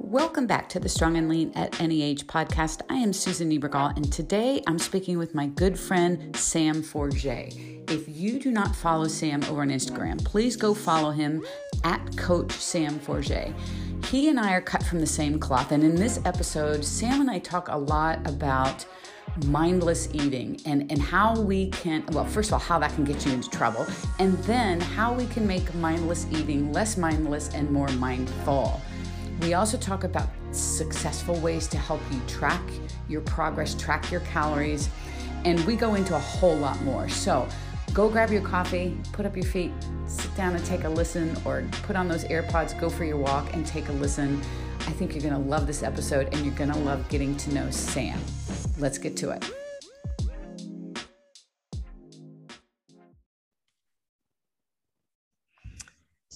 Welcome back to the Strong and Lean at Any Age podcast. I am Susan Niebergall, and today I'm speaking with my good friend Sam Forget. If you do not follow Sam over on Instagram, please go follow him at Coach Sam Forget. He and I are cut from the same cloth, and in this episode, Sam and I talk a lot about mindless eating and, and how we can, well, first of all, how that can get you into trouble, and then how we can make mindless eating less mindless and more mindful. We also talk about successful ways to help you track your progress, track your calories, and we go into a whole lot more. So go grab your coffee, put up your feet, sit down and take a listen, or put on those AirPods, go for your walk and take a listen. I think you're gonna love this episode and you're gonna love getting to know Sam. Let's get to it.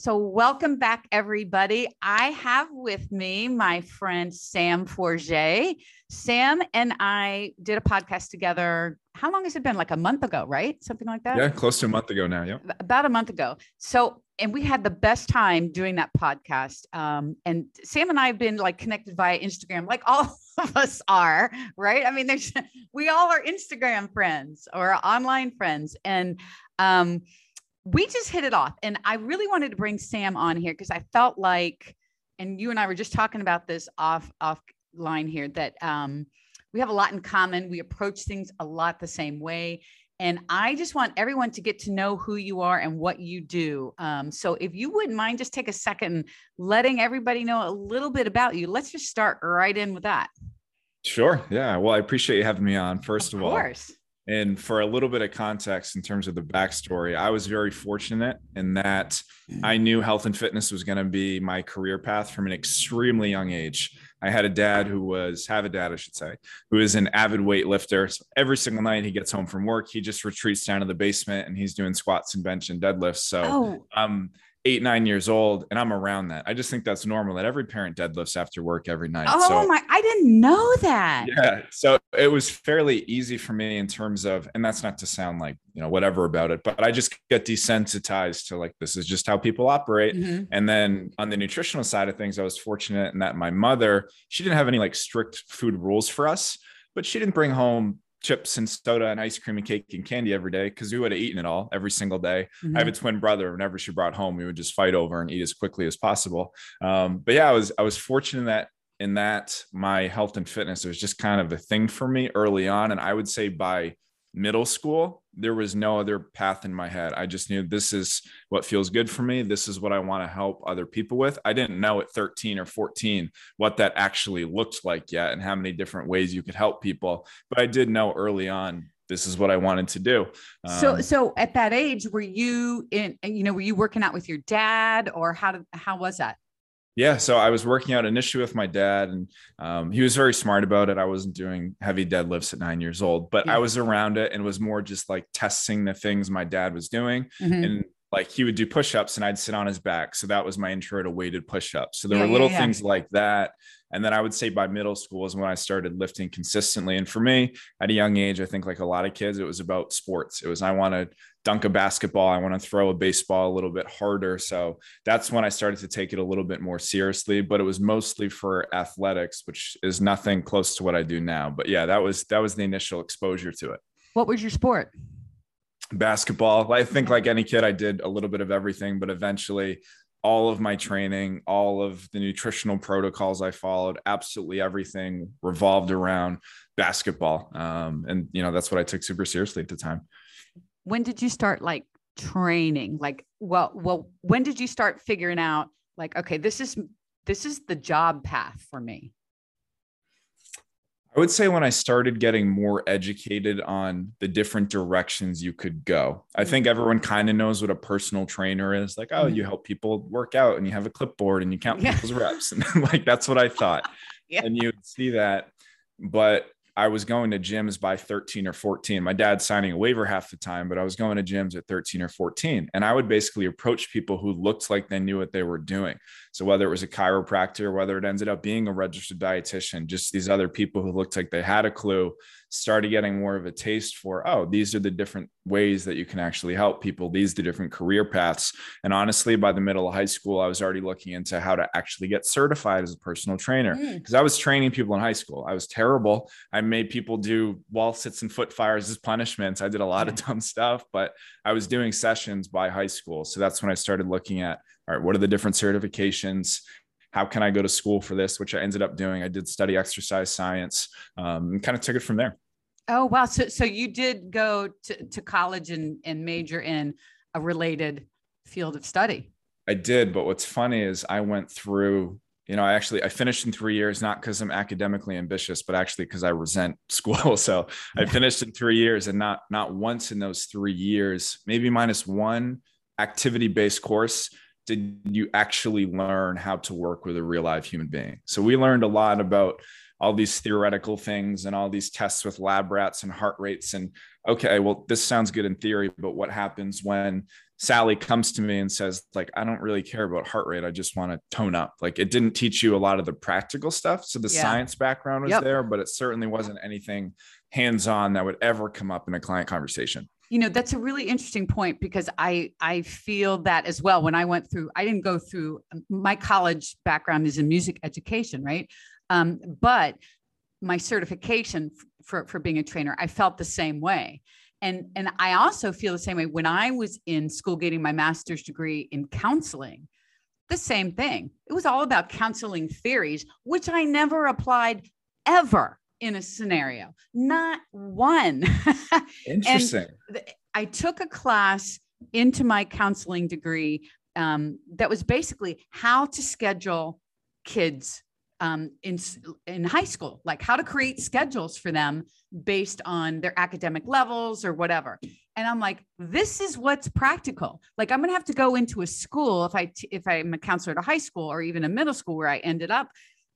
So, welcome back, everybody. I have with me my friend Sam Forget. Sam and I did a podcast together. How long has it been? Like a month ago, right? Something like that? Yeah, close to a month ago now. Yeah. About a month ago. So, and we had the best time doing that podcast. Um, and Sam and I have been like connected via Instagram, like all of us are, right? I mean, there's, we all are Instagram friends or online friends. And, um, we just hit it off. And I really wanted to bring Sam on here because I felt like, and you and I were just talking about this off off line here, that um, we have a lot in common. We approach things a lot the same way. And I just want everyone to get to know who you are and what you do. Um, so if you wouldn't mind, just take a second letting everybody know a little bit about you. Let's just start right in with that. Sure. Yeah. Well, I appreciate you having me on, first of, of all. Course. And for a little bit of context in terms of the backstory, I was very fortunate in that mm. I knew health and fitness was going to be my career path from an extremely young age. I had a dad who was, have a dad, I should say, who is an avid weightlifter. So every single night he gets home from work, he just retreats down to the basement and he's doing squats and bench and deadlifts. So, oh. um, eight, nine years old, and I'm around that. I just think that's normal that every parent deadlifts after work every night. Oh so, my, I didn't know that. Yeah. So it was fairly easy for me in terms of, and that's not to sound like, you know, whatever about it, but I just get desensitized to like, this is just how people operate. Mm-hmm. And then on the nutritional side of things, I was fortunate in that my mother, she didn't have any like strict food rules for us, but she didn't bring home chips and soda and ice cream and cake and candy every day because we would have eaten it all every single day. Mm-hmm. I have a twin brother. Whenever she brought home, we would just fight over and eat as quickly as possible. Um, but yeah, I was I was fortunate that in that my health and fitness was just kind of a thing for me early on, and I would say by middle school, there was no other path in my head. I just knew this is what feels good for me. This is what I want to help other people with. I didn't know at 13 or 14 what that actually looked like yet and how many different ways you could help people. But I did know early on this is what I wanted to do. Um, so, so at that age, were you in, you know, were you working out with your dad or how did, how was that? Yeah, so I was working out initially with my dad, and um, he was very smart about it. I wasn't doing heavy deadlifts at nine years old, but yeah. I was around it and was more just like testing the things my dad was doing. Mm-hmm. And like he would do push-ups and I'd sit on his back. So that was my intro to weighted push-ups. So there yeah, were little yeah, things like that. And then I would say by middle school is when I started lifting consistently. And for me, at a young age, I think like a lot of kids, it was about sports. It was I want to dunk a basketball. I want to throw a baseball a little bit harder. So that's when I started to take it a little bit more seriously, but it was mostly for athletics, which is nothing close to what I do now. But yeah, that was that was the initial exposure to it. What was your sport? Basketball. I think like any kid I did a little bit of everything, but eventually all of my training, all of the nutritional protocols I followed, absolutely everything revolved around basketball. Um, and you know, that's what I took super seriously at the time when did you start like training? Like, well, well, when did you start figuring out like, okay, this is this is the job path for me? I would say when I started getting more educated on the different directions you could go. I think mm-hmm. everyone kind of knows what a personal trainer is. Like, oh, you mm-hmm. help people work out and you have a clipboard and you count yeah. people's reps. And like that's what I thought. yeah. And you would see that. But I was going to gyms by 13 or 14. My dad's signing a waiver half the time, but I was going to gyms at 13 or 14. And I would basically approach people who looked like they knew what they were doing. So whether it was a chiropractor, whether it ended up being a registered dietitian, just these other people who looked like they had a clue, started getting more of a taste for, oh, these are the different ways that you can actually help people. These are the different career paths. And honestly, by the middle of high school, I was already looking into how to actually get certified as a personal trainer because mm. I was training people in high school. I was terrible. I made people do wall sits and foot fires as punishments. I did a lot yeah. of dumb stuff, but I was doing sessions by high school. So that's when I started looking at, all right, what are the different certifications? How can I go to school for this, which I ended up doing. I did study exercise science um, and kind of took it from there. Oh, wow. So, so you did go to, to college and, and major in a related field of study. I did. But what's funny is I went through, you know, I actually, I finished in three years, not because I'm academically ambitious, but actually because I resent school. So I finished in three years and not, not once in those three years, maybe minus one activity based course did you actually learn how to work with a real live human being? So we learned a lot about all these theoretical things and all these tests with lab rats and heart rates and okay well this sounds good in theory but what happens when sally comes to me and says like i don't really care about heart rate i just want to tone up like it didn't teach you a lot of the practical stuff so the yeah. science background was yep. there but it certainly wasn't anything hands on that would ever come up in a client conversation you know that's a really interesting point because i i feel that as well. When i went through i didn't go through my college background is in music education right? Um, but my certification for for being a trainer i felt the same way. And and i also feel the same way. When i was in school getting my master's degree in counseling the same thing. It was all about counseling theories which i never applied ever in a scenario, not one. Interesting. I took a class into my counseling degree um, that was basically how to schedule kids um, in in high school, like how to create schedules for them based on their academic levels or whatever. And I'm like, this is what's practical. Like I'm gonna have to go into a school if I t- if I'm a counselor at a high school or even a middle school where I ended up.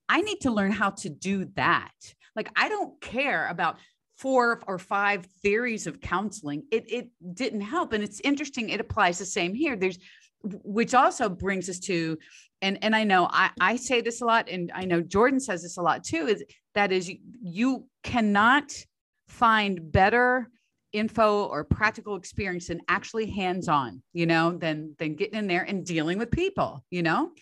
I need to learn how to do that. Like, I don't care about four or five theories of counseling. It, it didn't help. And it's interesting, it applies the same here. There's, which also brings us to, and, and I know I, I say this a lot, and I know Jordan says this a lot too, is that is you, you cannot find better info or practical experience than actually hands-on, you know, than than getting in there and dealing with people, you know?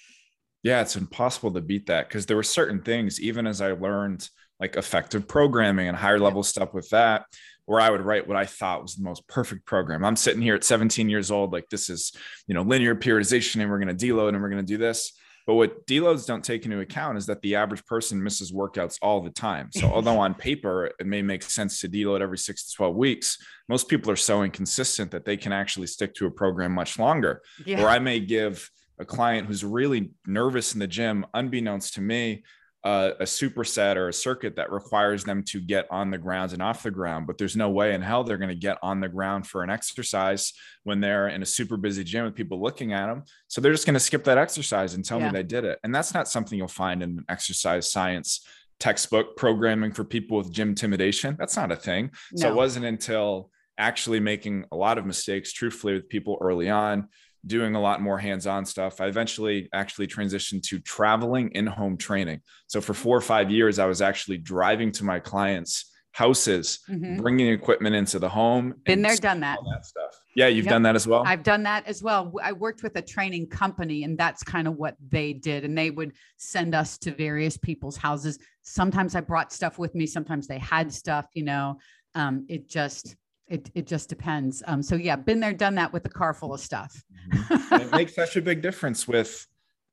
Yeah, it's impossible to beat that because there were certain things, even as I learned like effective programming and higher level stuff with that where I would write what I thought was the most perfect program. I'm sitting here at 17 years old, like this is, you know, linear periodization and we're going to deload and we're going to do this. But what deloads don't take into account is that the average person misses workouts all the time. So although on paper it may make sense to deload every six to 12 weeks, most people are so inconsistent that they can actually stick to a program much longer. Yeah. Or I may give a client who's really nervous in the gym, unbeknownst to me, uh, a superset or a circuit that requires them to get on the ground and off the ground, but there's no way in hell they're going to get on the ground for an exercise when they're in a super busy gym with people looking at them. So they're just going to skip that exercise and tell yeah. me they did it. And that's not something you'll find in an exercise science textbook programming for people with gym intimidation. That's not a thing. No. So it wasn't until actually making a lot of mistakes, truthfully, with people early on doing a lot more hands-on stuff. I eventually actually transitioned to traveling in-home training. So for 4 or 5 years I was actually driving to my clients' houses, mm-hmm. bringing equipment into the home. Been there, done that. that stuff. Yeah, you've yep. done that as well. I've done that as well. I worked with a training company and that's kind of what they did and they would send us to various people's houses. Sometimes I brought stuff with me, sometimes they had stuff, you know. Um, it just it, it just depends. Um, so yeah, been there, done that with a car full of stuff. Mm-hmm. it makes such a big difference with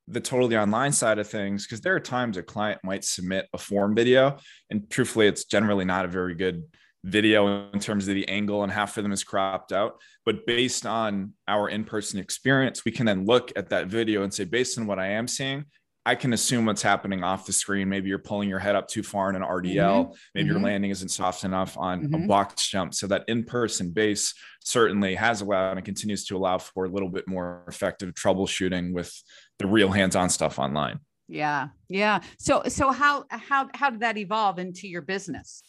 the totally online side of things because there are times a client might submit a form video, and truthfully, it's generally not a very good video in terms of the angle, and half of them is cropped out. But based on our in-person experience, we can then look at that video and say, based on what I am seeing, I can assume what's happening off the screen. Maybe you're pulling your head up too far in an RDL. Mm-hmm. Maybe mm-hmm. your landing isn't soft enough on mm-hmm. a box jump. So that in-person base certainly has allowed and continues to allow for a little bit more effective troubleshooting with the real hands-on stuff online. Yeah. Yeah. So so how how how did that evolve into your business?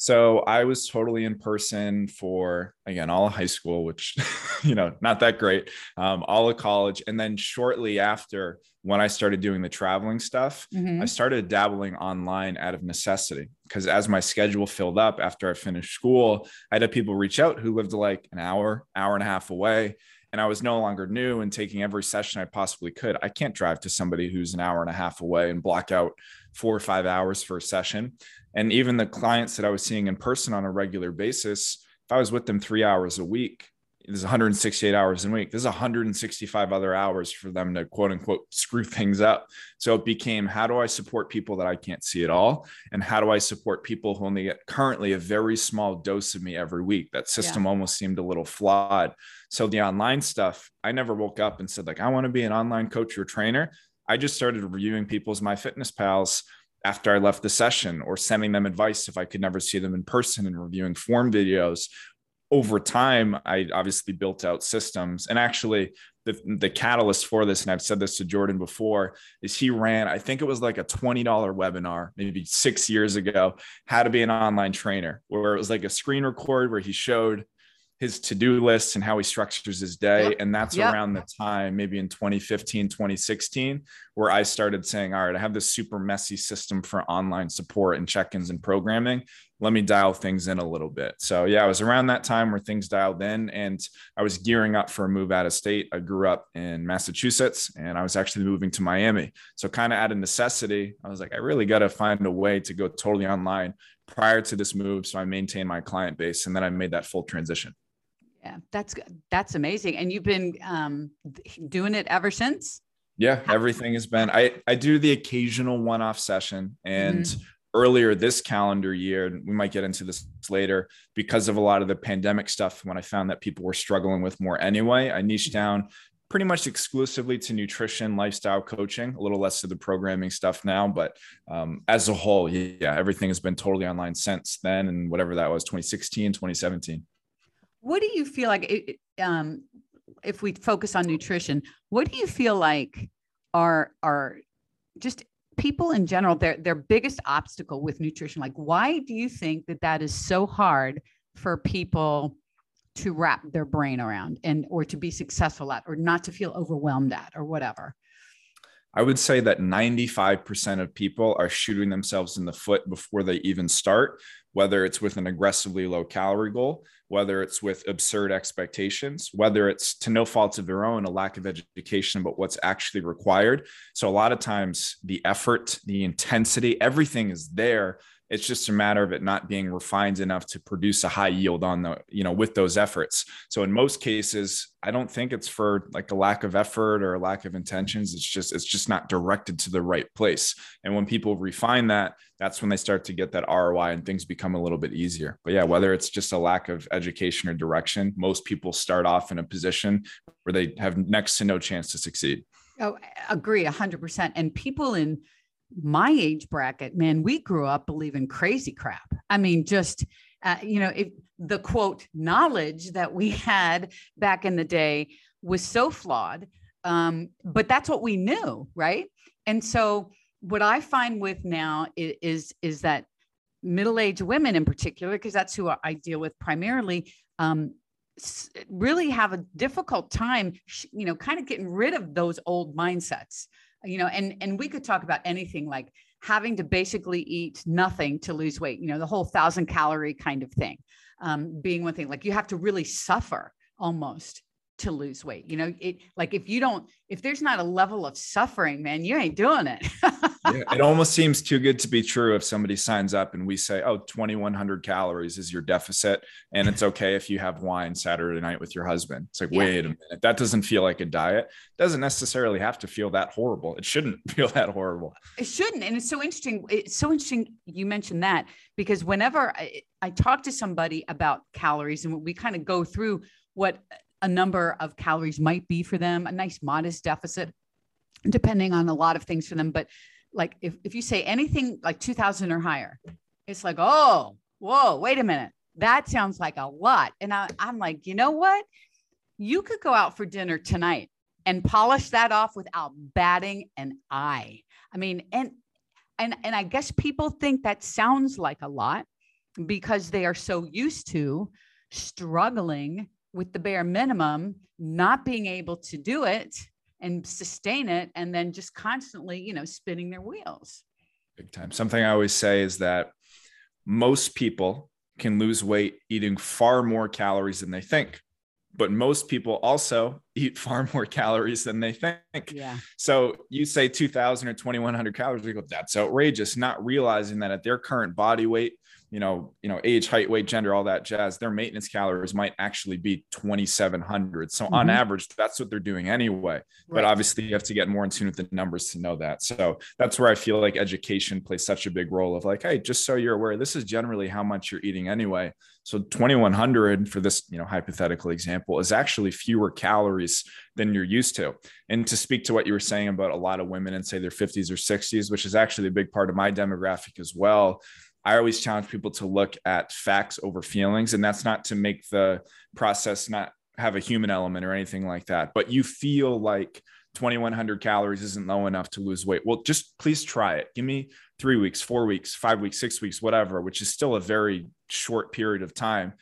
So I was totally in person for again all of high school, which you know not that great. Um, all of college, and then shortly after, when I started doing the traveling stuff, mm-hmm. I started dabbling online out of necessity because as my schedule filled up after I finished school, I had people reach out who lived like an hour, hour and a half away. And I was no longer new and taking every session I possibly could. I can't drive to somebody who's an hour and a half away and block out four or five hours for a session. And even the clients that I was seeing in person on a regular basis, if I was with them three hours a week, there's 168 hours in a week. There's 165 other hours for them to quote unquote screw things up. So it became how do I support people that I can't see at all? And how do I support people who only get currently a very small dose of me every week? That system yeah. almost seemed a little flawed. So the online stuff, I never woke up and said, like, I want to be an online coach or trainer. I just started reviewing people's MyFitnessPals after I left the session or sending them advice if I could never see them in person and reviewing form videos. Over time, I obviously built out systems and actually the, the catalyst for this, and I've said this to Jordan before, is he ran, I think it was like a $20 webinar, maybe six years ago, how to be an online trainer, where it was like a screen record where he showed his to-do lists and how he structures his day. Yep. and that's yep. around the time maybe in 2015 2016 where i started saying all right i have this super messy system for online support and check-ins and programming. Let me dial things in a little bit. So yeah it was around that time where things dialed in and i was gearing up for a move out of state. I grew up in massachusetts and i was actually moving to miami. So kind of out of necessity i was like i really got to find a way to go totally online. Prior to this move so i maintain my client base and then i made that full transition yeah, that's that's amazing. And you've been um, doing it ever since. Yeah, everything has been. I I do the occasional one-off session, and mm-hmm. earlier this calendar year, and we might get into this later, because of a lot of the pandemic stuff. When I found that people were struggling with more anyway, I niched mm-hmm. down pretty much exclusively to nutrition, lifestyle coaching, a little less to the programming stuff now. But um, as a whole, yeah, everything has been totally online since then, and whatever that was, 2016, 2017. What do you feel like um, if we focus on nutrition? What do you feel like are are just people in general their their biggest obstacle with nutrition? Like, why do you think that that is so hard for people? to wrap their brain around and or to be successful at or not to feel overwhelmed at or whatever I would say that 95% of people are shooting themselves in the foot before they even start whether it's with an aggressively low calorie goal, whether it's with absurd expectations, whether it's to no faults of their own, a lack of education about what's actually required. So, a lot of times, the effort, the intensity, everything is there. It's just a matter of it not being refined enough to produce a high yield on the, you know, with those efforts. So in most cases, I don't think it's for like a lack of effort or a lack of intentions. It's just, it's just not directed to the right place. And when people refine that, that's when they start to get that ROI and things become a little bit easier. But yeah, whether it's just a lack of education or direction, most people start off in a position where they have next to no chance to succeed. Oh, agree 100%. And people in my age bracket, man, we grew up believing crazy crap. I mean, just, uh, you know, if the quote knowledge that we had back in the day was so flawed, um, but that's what we knew, right? And so, what I find with now is is, is that middle-aged women in particular, because that's who I deal with primarily, um, really have a difficult time, you know, kind of getting rid of those old mindsets you know and and we could talk about anything like having to basically eat nothing to lose weight you know the whole thousand calorie kind of thing. Um, being one thing like you have to really suffer almost to lose weight you know it like if you don't if there's not a level of suffering man you ain't doing it yeah, it almost seems too good to be true if somebody signs up and we say, oh, 2,100 calories is your deficit. And it's okay if you have wine Saturday night with your husband. It's like, yeah. wait a minute. That doesn't feel like a diet. It doesn't necessarily have to feel that horrible. It shouldn't feel that horrible. It shouldn't. And it's so interesting. It's so interesting you mentioned that because whenever I, I talk to somebody about calories and we kind of go through what a number of calories might be for them, a nice modest deficit depending on a lot of things for them. But like if, if you say anything like 2000 or higher, it's like, oh, whoa, wait a minute. That sounds like a lot. And I, I'm like, you know what? You could go out for dinner tonight and polish that off without batting an eye. I mean, and and and I guess people think that sounds like a lot, because they are so used to struggling with the bare minimum, not being able to do it and sustain it, and then just constantly, you know, spinning their wheels. Big time. Something I always say is that most people can lose weight eating far more calories than they think but most people also eat far more calories than they think. Yeah. So you say 2000 or 2100 calories, we go, that's outrageous, not realizing that at their current body weight, you know, you know, age, height, weight, gender, all that jazz, their maintenance calories might actually be 2,700. So mm-hmm. on average, that's what they're doing anyway. Right. But obviously, you have to get more in tune with the numbers to know that. So that's where I feel like education plays such a big role of like, hey, just so you're aware, this is generally how much you're eating anyway. So 2,100 for this, you know, hypothetical example is actually fewer calories than you're used to. And to speak to what you were saying about a lot of women in say their 50s or 60s, which is actually a big part of my demographic as well I always challenge people to look at facts over feelings. And that's not to make the process not have a human element or anything like that. But you feel like 2100 calories isn't low enough to lose weight. Well, just please try it. Give me three weeks, four weeks, five weeks, six weeks, whatever, which is still a very short period of time.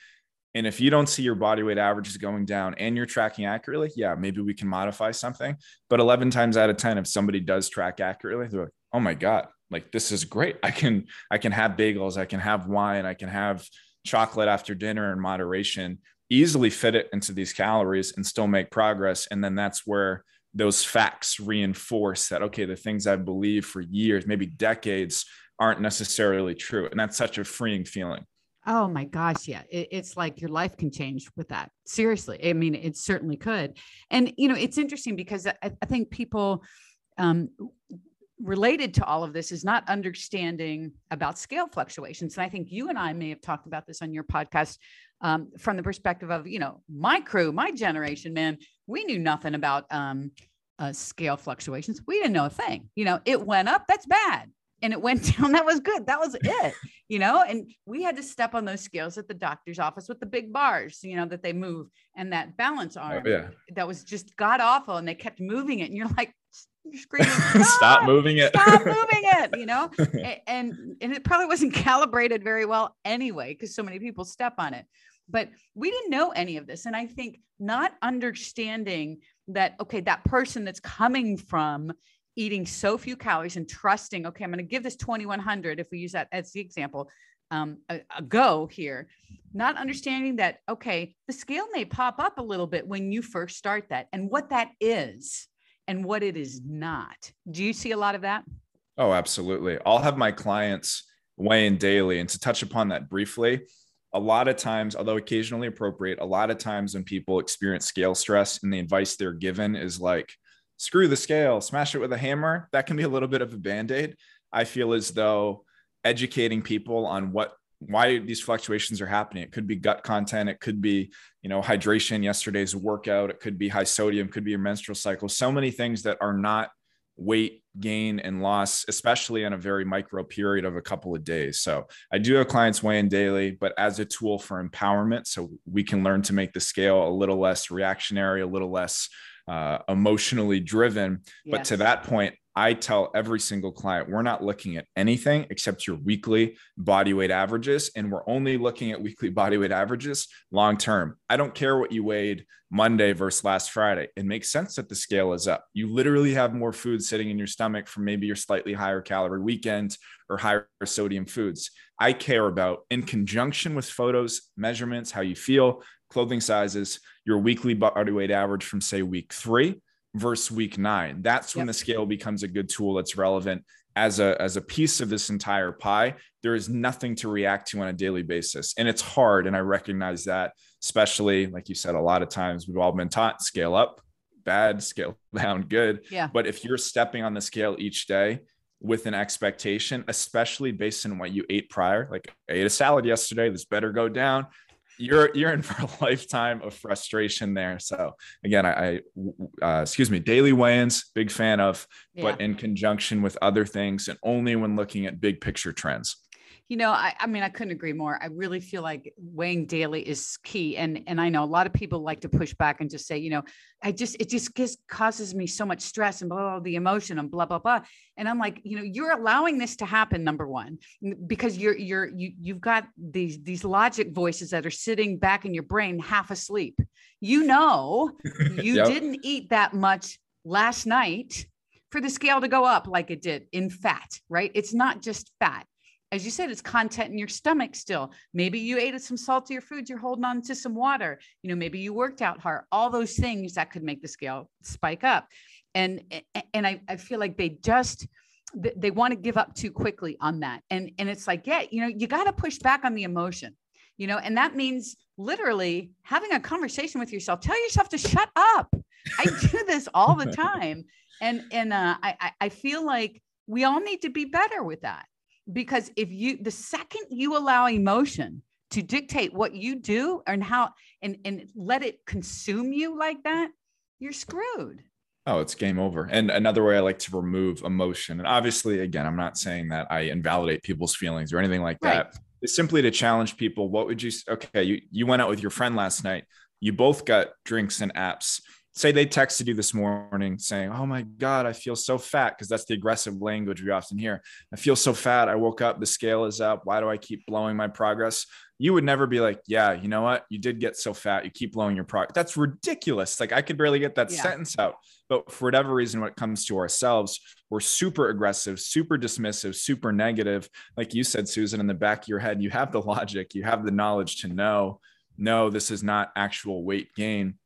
And if you don't see your body weight averages going down and you're tracking accurately, yeah, maybe we can modify something. But 11 times out of 10, if somebody does track accurately, they're like, oh my God, like this is great. I can i can have bagels i can have wine i can have chocolate after dinner in moderation easily fit it into these calories and still make progress. And then that's where those facts reinforce that okay the things i've believed for years maybe decades aren't necessarily true. And that's such a freeing feeling. Oh my gosh yeah. It, it's like your life can change with that. Seriously. I mean it certainly could. And you know it's interesting because i, I think people um, related to all of this is not understanding about scale fluctuations. And I think you and I may have talked about this on your podcast um, from the perspective of, you know, my crew, my generation, man, we knew nothing about um, uh, scale fluctuations. We didn't know a thing. You know, it went up, that's bad. And it went down, that was good. That was it, you know, and we had to step on those scales at the doctor's office with the big bars, you know, that they move and that balance oh, arm oh, yeah. that was just god awful. And they kept moving it. And you're like, you're screaming, stop moving it, stop moving it, you know, and and it probably wasn't calibrated very well anyway because so many people step on it. But we didn't know any of this, and I think not understanding that okay, that person that's coming from eating so few calories and trusting, okay, I'm going to give this 2100 if we use that as the example, um, a, a, go here, not understanding that, okay, the scale may pop up a little bit when you first start that and what that is and what it is not. Do you see a lot of that? Oh, absolutely. I'll have my clients weigh in daily. And to touch upon that briefly, a lot of times, although occasionally appropriate, a lot of times when people experience scale stress and the advice they're given is like, screw the scale, smash it with a hammer, that can be a little bit of a band aid. I feel as though educating people on what why these fluctuations are happening. It could be gut content, it could be, you know, hydration, yesterday's workout, it could be high sodium, could be your menstrual cycle. So many things that are not weight gain and loss, especially in a very micro period of a couple of days. So I do have clients weigh in daily, but as a tool for empowerment, so we can learn to make the scale a little less reactionary, a little less uh, emotionally driven. Yes. But to that point, I tell every single client we're not looking at anything except your weekly body weight averages. And we're only looking at weekly body weight averages long term. I don't care what you weighed Monday versus last Friday. It makes sense that the scale is up. You literally have more food sitting in your stomach from maybe your slightly higher calorie weekend or higher sodium foods. I care about in conjunction with photos, measurements, how you feel, clothing sizes, your weekly body weight average from, say, week three versus week nine. That's when yep. the scale becomes a good tool that's relevant as a as a piece of this entire pie. There is nothing to react to on a daily basis, and it's hard. And I recognize that, especially like you said, a lot of times we've all been taught scale up, bad, scale down, good. Yeah. But if you're stepping on the scale each day with an expectation, especially based on what you ate prior, like I ate a salad yesterday, this better go down you're you're in for a lifetime of frustration there. So again, I, I uh, excuse me, daily weigh-ins, big fan of, yeah. but in conjunction with other things, and only when looking at big picture trends. You know, I, I mean, I couldn't agree more. I really feel like weighing daily is key. And and I know a lot of people like to push back and just say, you know, I just it just gives, causes me so much stress and blah, blah, blah the emotion and blah blah blah. And I'm like, you know, you're allowing this to happen. Number one, because you're you're you you've got these these logic voices that are sitting back in your brain half asleep. You know, you yep. didn't eat that much last night for the scale to go up like it did in fat, right? It's not just fat as you said, it's content in your stomach still. Maybe you ate some saltier foods, you're holding on to some water. You know, maybe you worked out hard. All those things that could make the scale spike up. And and I, I feel like they just they want to give up too quickly on that. And and it's like, yeah, you know, you got to push back on the emotion, you know, and that means literally having a conversation with yourself. Tell yourself to shut up. I do this all the time. And and uh, I I feel like we all need to be better with that because if you the second you allow emotion to dictate what you do and how and and let it consume you like that you're screwed. Oh it's game over. And another way i like to remove emotion and obviously again i'm not saying that i invalidate people's feelings or anything like that. It's simply to challenge people. What would you okay you, you went out with your friend last night. You both got drinks and apps say they texted you this morning saying, Oh my God, I feel so fat, because that's the aggressive language we often hear. I feel so fat. I woke up, the scale is up. Why do I keep blowing my progress? You would never be like, Yeah, you know what? You did get so fat. You keep blowing your progress. That's ridiculous. Like I could barely get that yeah. sentence out. But for whatever reason, when it comes to ourselves, we're super aggressive, super dismissive, super negative. Like you said, Susan, in the back of your head, you have the logic, you have the knowledge to know, no, this is not actual weight gain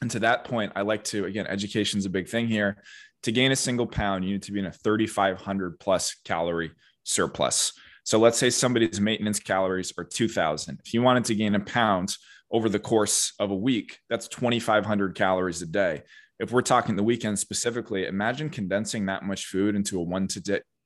and to that point, I like to, again, education is a big thing here. To gain a single pound, you need to be in a 3,500 plus calorie surplus. So let's say somebody's maintenance calories are 2,000. If you wanted to gain a pound over the course of a week, that's 2,500 calories a day. If we're talking the weekend specifically, imagine condensing that much food into a one to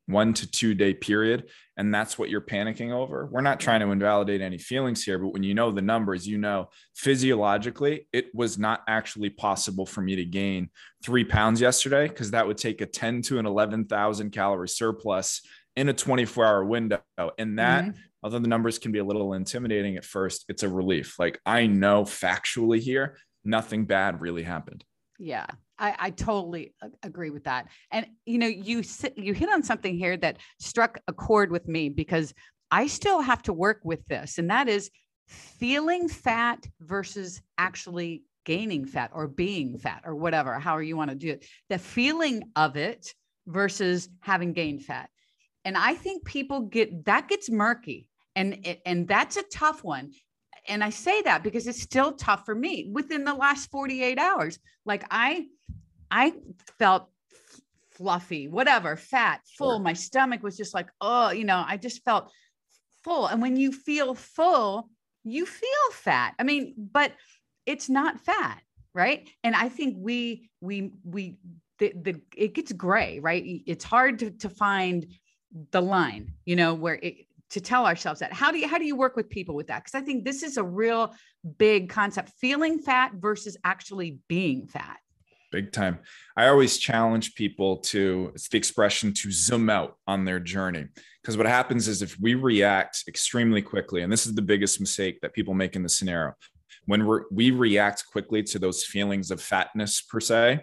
one to two day period and that's what you're panicking over. We're not trying to invalidate any feelings here but when you know the numbers you know physiologically it was not actually possible for me to gain three pounds yesterday because that would take a 10 to an 11000 calorie surplus in a 24 hour window. And that mm-hmm. although the numbers can be a little intimidating at first it's a relief. Like i know factually here nothing bad really happened yeah I, I totally agree with that. And you know, you sit, you hit on something here that struck a chord with me because I still have to work with this, and that is feeling fat versus actually gaining fat or being fat or whatever, however you want to do it. The feeling of it versus having gained fat. And I think people get that gets murky. And, and that's a tough one and I say that because it's still tough for me within the last 48 hours. Like I, I felt fluffy, whatever, fat, full. Sure. My stomach was just like, oh, you know, I just felt full. And when you feel full, you feel fat. I mean, but it's not fat, right? And I think we, we, we, the, the it gets gray, right? It's hard to, to find the line, you know, where it to tell ourselves that. How do you how do you work with people with that? Because i think this is a real big concept feeling fat versus actually being fat. Big time. I always challenge people to it's the expression to zoom out on their journey. Because what happens is if we react extremely quickly and this is the biggest mistake that people make in the scenario when we we react quickly to those feelings of fatness per se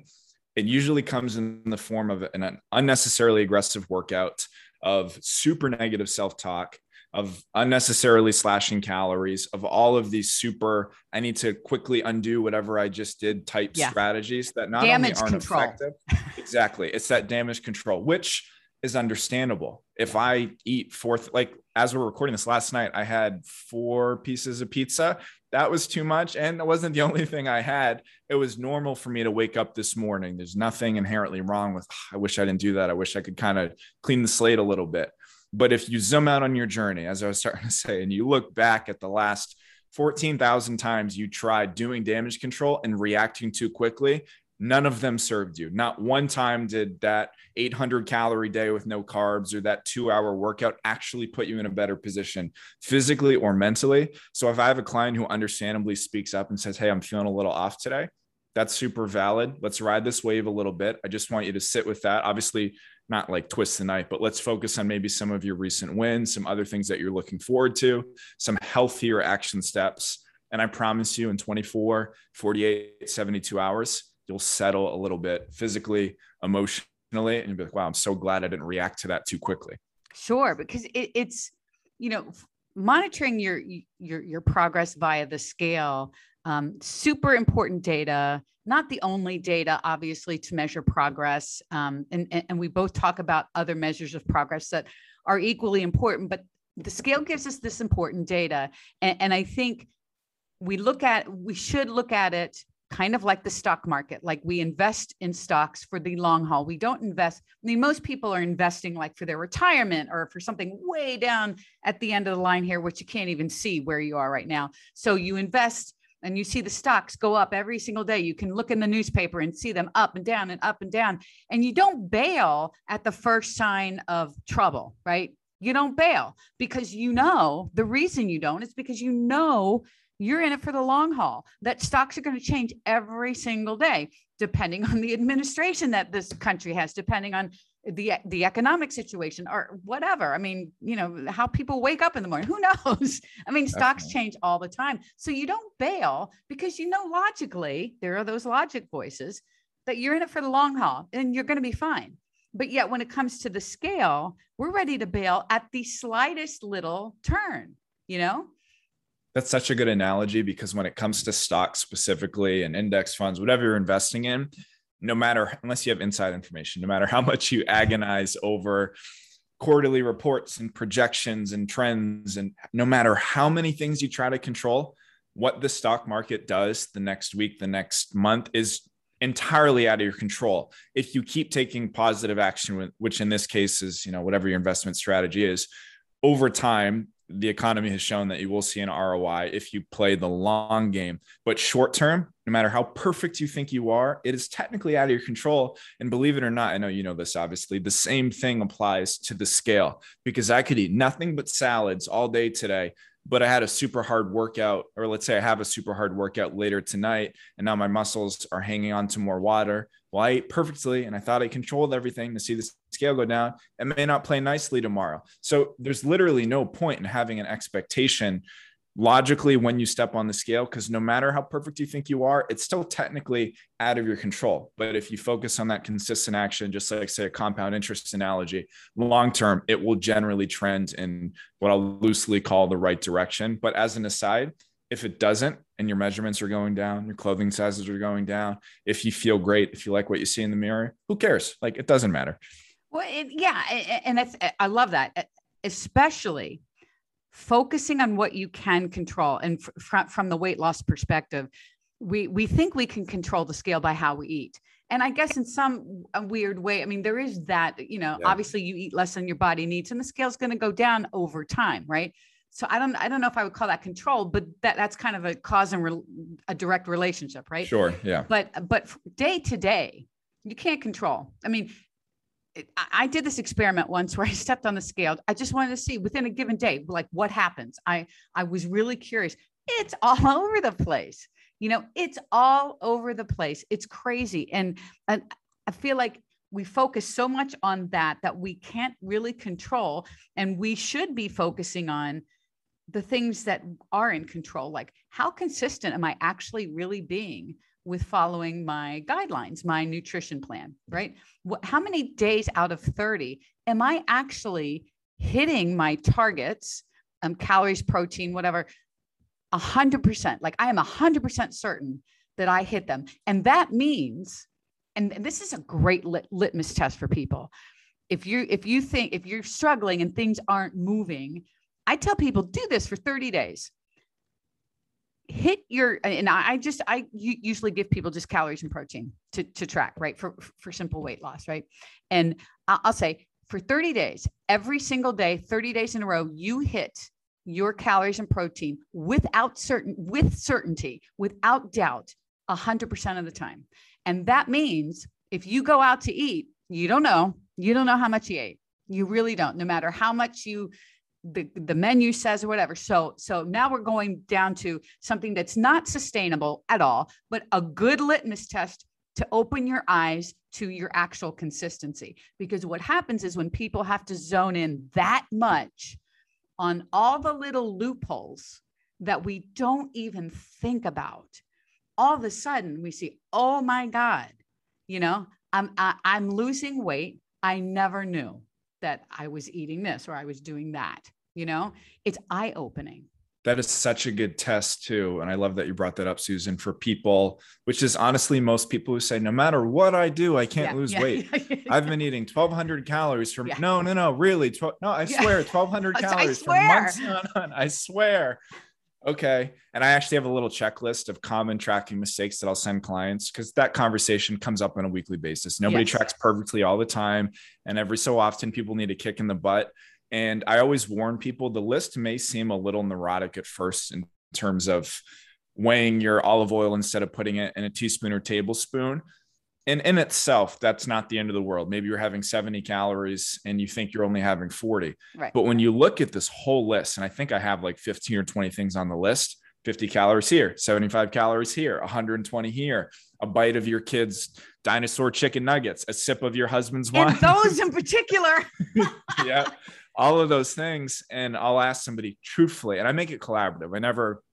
it usually comes in the form of an unnecessarily aggressive workout of super negative self talk, of unnecessarily slashing calories, of all of these super, I need to quickly undo whatever I just did type yeah. strategies that not damage only aren't control. effective. exactly. It's that damage control, which is understandable. If I eat fourth, like as we're recording this last night, I had four pieces of pizza that was too much. And it wasn't the only thing I had. It was normal for me to wake up this morning. There's nothing inherently wrong with, ah, I wish I didn't do that. I wish I could kind of clean the slate a little bit. But if you zoom out on your journey, as I was starting to say, and you look back at the last 14,000 times you tried doing damage control and reacting too quickly, none of them served you. Not one time did that 800 calorie day with no carbs or that two hour workout actually put you in a better position physically or mentally. So if I have a client who understandably speaks up and says, Hey, I'm feeling a little off today, That's super valid. Let's ride this wave a little bit. I just want you to sit with that. Obviously, not like twist the knife, but let's focus on maybe some of your recent wins, some other things that you're looking forward to, some healthier action steps. And I promise you in 24, 48, 72 hours, you'll settle a little bit physically, emotionally, and you'll be like, wow, I'm so glad I didn't react to that too quickly. Sure. Because it, it's, you know, monitoring your your your progress via the scale um, super important data not the only data obviously to measure progress um, and, and we both talk about other measures of progress that are equally important but the scale gives us this important data and, and i think we look at we should look at it kind of like the stock market like we invest in stocks for the long haul. We don't invest i mean most people are investing like for their retirement or for something way down at the end of the line here which you can't even see where you are right now. So you invest and you see the stocks go up every single day. You can look in the newspaper and see them up and down and up and down. And you don't bail at the first sign of trouble right? You don't bail because you know the reason you don't is because you know you're in it for the long haul. That stocks are going to change every single day, depending on the administration that this country has, depending on the the economic situation or whatever. I mean, you know, how people wake up in the morning. Who knows? I mean, stocks change all the time. So you don't bail because you know logically there are those logic voices that you're in it for the long haul and you're going to be fine. But yet when it comes to the scale, we're ready to bail at the slightest little turn, you know? That's such a good analogy because when it comes to stocks specifically and index funds, whatever you're investing in, no matter unless you have inside information, no matter how much you agonize over quarterly reports and projections and trends, and no matter how many things you try to control, what the stock market does the next week, the next month is entirely out of your control. If you keep taking positive action, which in this case is, you know, whatever your investment strategy is, over time, the economy has shown that you will see an ROI if you play the long game. But short term, no matter how perfect you think you are, it is technically out of your control. And believe it or not, I know you know this obviously, the same thing applies to the scale because I could eat nothing but salads all day today. But I had a super hard workout, or let's say I have a super hard workout later tonight, and now my muscles are hanging on to more water. Well, I ate perfectly and I thought I controlled everything to see the scale go down. It may not play nicely tomorrow. So there's literally no point in having an expectation logically when you step on the scale because no matter how perfect you think you are it's still technically out of your control but if you focus on that consistent action just like say a compound interest analogy long term it will generally trend in what i'll loosely call the right direction but as an aside if it doesn't and your measurements are going down, your clothing sizes are going down, if you feel great, if you like what you see in the mirror, who cares? Like it doesn't matter. Well, it, yeah, and that's I love that, especially focusing on what you can control. And from from the weight loss perspective, we we think we can control the scale by how we eat. And I guess in some weird way, I mean, there is that, you know, yeah. obviously you eat less than your body needs, and the scale's going to go down over time, right? so i don't i don't know if i would call that control but that that's kind of a cause and re, a direct relationship right sure yeah but but day to day you can't control i mean I did this experiment once where I stepped on the scale. I just wanted to see within a given day, like what happens. I I was really curious. It's all over the place. You know, it's all over the place. It's crazy, and, and I feel like we focus so much on that that we can't really control, and we should be focusing on the things that are in control like how consistent am i actually really being with following my guidelines my nutrition plan right? How many days out of 30 am i actually hitting my targets um, calories protein whatever 100% like i am 100% certain that i hit them. And that means and this is a great lit- litmus test for people. If you if you think if you're struggling and things aren't moving I tell people do this for 30 days. Hit your, and I just, I usually give people just calories and protein to, to track, right? For, for simple weight loss, right? And I'll say for 30 days, every single day, 30 days in a row, you hit your calories and protein without certain, with certainty, without doubt, 100% of the time. And that means if you go out to eat, you don't know, you don't know how much you ate. You really don't, no matter how much you the, the menu says or whatever. So so now we're going down to something that's not sustainable at all, but a good litmus test to open your eyes to your actual consistency. Because what happens is when people have to zone in that much on all the little loopholes that we don't even think about, all of a sudden we see, oh my God, you know, I'm I, am i am losing weight. I never knew that I was eating this or I was doing that. You know, it's eye opening that is such a good test too and i love that you brought that up susan for people which is honestly most people who say no matter what i do i can't yeah, lose yeah, weight. yeah, i've been eating 1200 calories from no no no really 12, no i swear 1200 calories for months on, on i swear okay and i actually have a little checklist of common tracking mistakes that i'll send clients because that conversation comes up on a weekly basis nobody yes. tracks perfectly all the time and every so often people need a kick in the butt and I always warn people the list may seem a little neurotic at first in terms of weighing your olive oil instead of putting it in a teaspoon or tablespoon. And in itself, that's not the end of the world. Maybe you're having 70 calories and you think you're only having 40. Right. But when you look at this whole list, and I think I have like 15 or 20 things on the list 50 calories here, 75 calories here, 120 here, a bite of your kid's dinosaur chicken nuggets, a sip of your husband's wine. And those in particular. yeah all of those things. And I'll ask somebody truthfully, and I make it collaborative. I never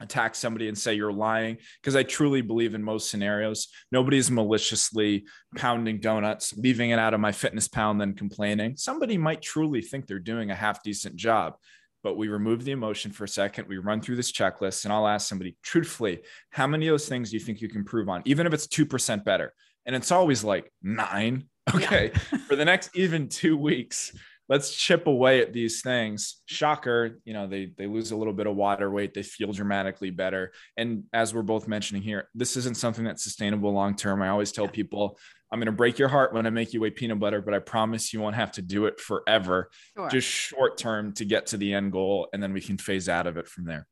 attack somebody and say you're lying because I truly believe in most scenarios, nobody's maliciously pounding donuts, leaving it out of my fitness pal then complaining. Somebody might truly think they're doing a half decent job. But we remove the emotion for a second. We run through this checklist, and I'll ask somebody truthfully, how many of those things do you think you can prove on, even if it's 2% better? And it's always like nine. Okay. Yeah. for the next even two weeks, let's chip away at these things. Shocker, you know, they they lose a little bit of water weight, they feel dramatically better. And as we're both mentioning here, this isn't something that's sustainable long term. I always tell people, I'm going to break your heart when I make you weigh peanut butter, but I promise you won't have to do it forever. Sure. Just short term to get to the end goal, and then we can phase out of it from there.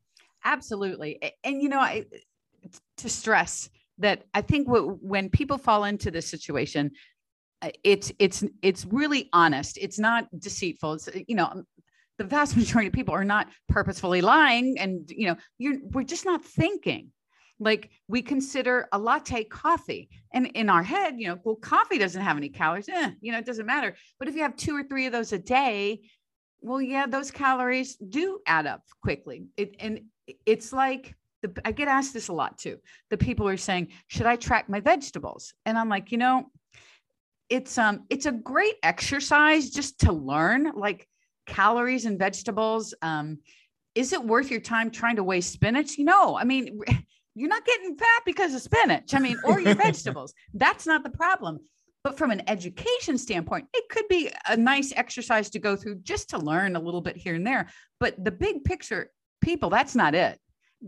Absolutely, and you know, I to stress that I think when people fall into this situation, it's it's it's really honest. It's not deceitful. It's you know the vast majority of people are not purposefully lying and you know you're we're just not thinking. Like we consider a latte coffee and in our head you know well coffee doesn't have any calories eh, you know it doesn't matter. But if you have two or three of those a day well yeah those calories do add up quickly. It, and it's like the, i get asked this a lot too. The people are saying should i track my vegetables? And i'm like you know it's um it's a great exercise just to learn like calories and vegetables um is it worth your time trying to weigh spinach? You know i mean you're not getting fat because of spinach i mean or your vegetables. That's not the problem. But from an education standpoint it could be a nice exercise to go through just to learn a little bit here and there. But the big picture people that's not it.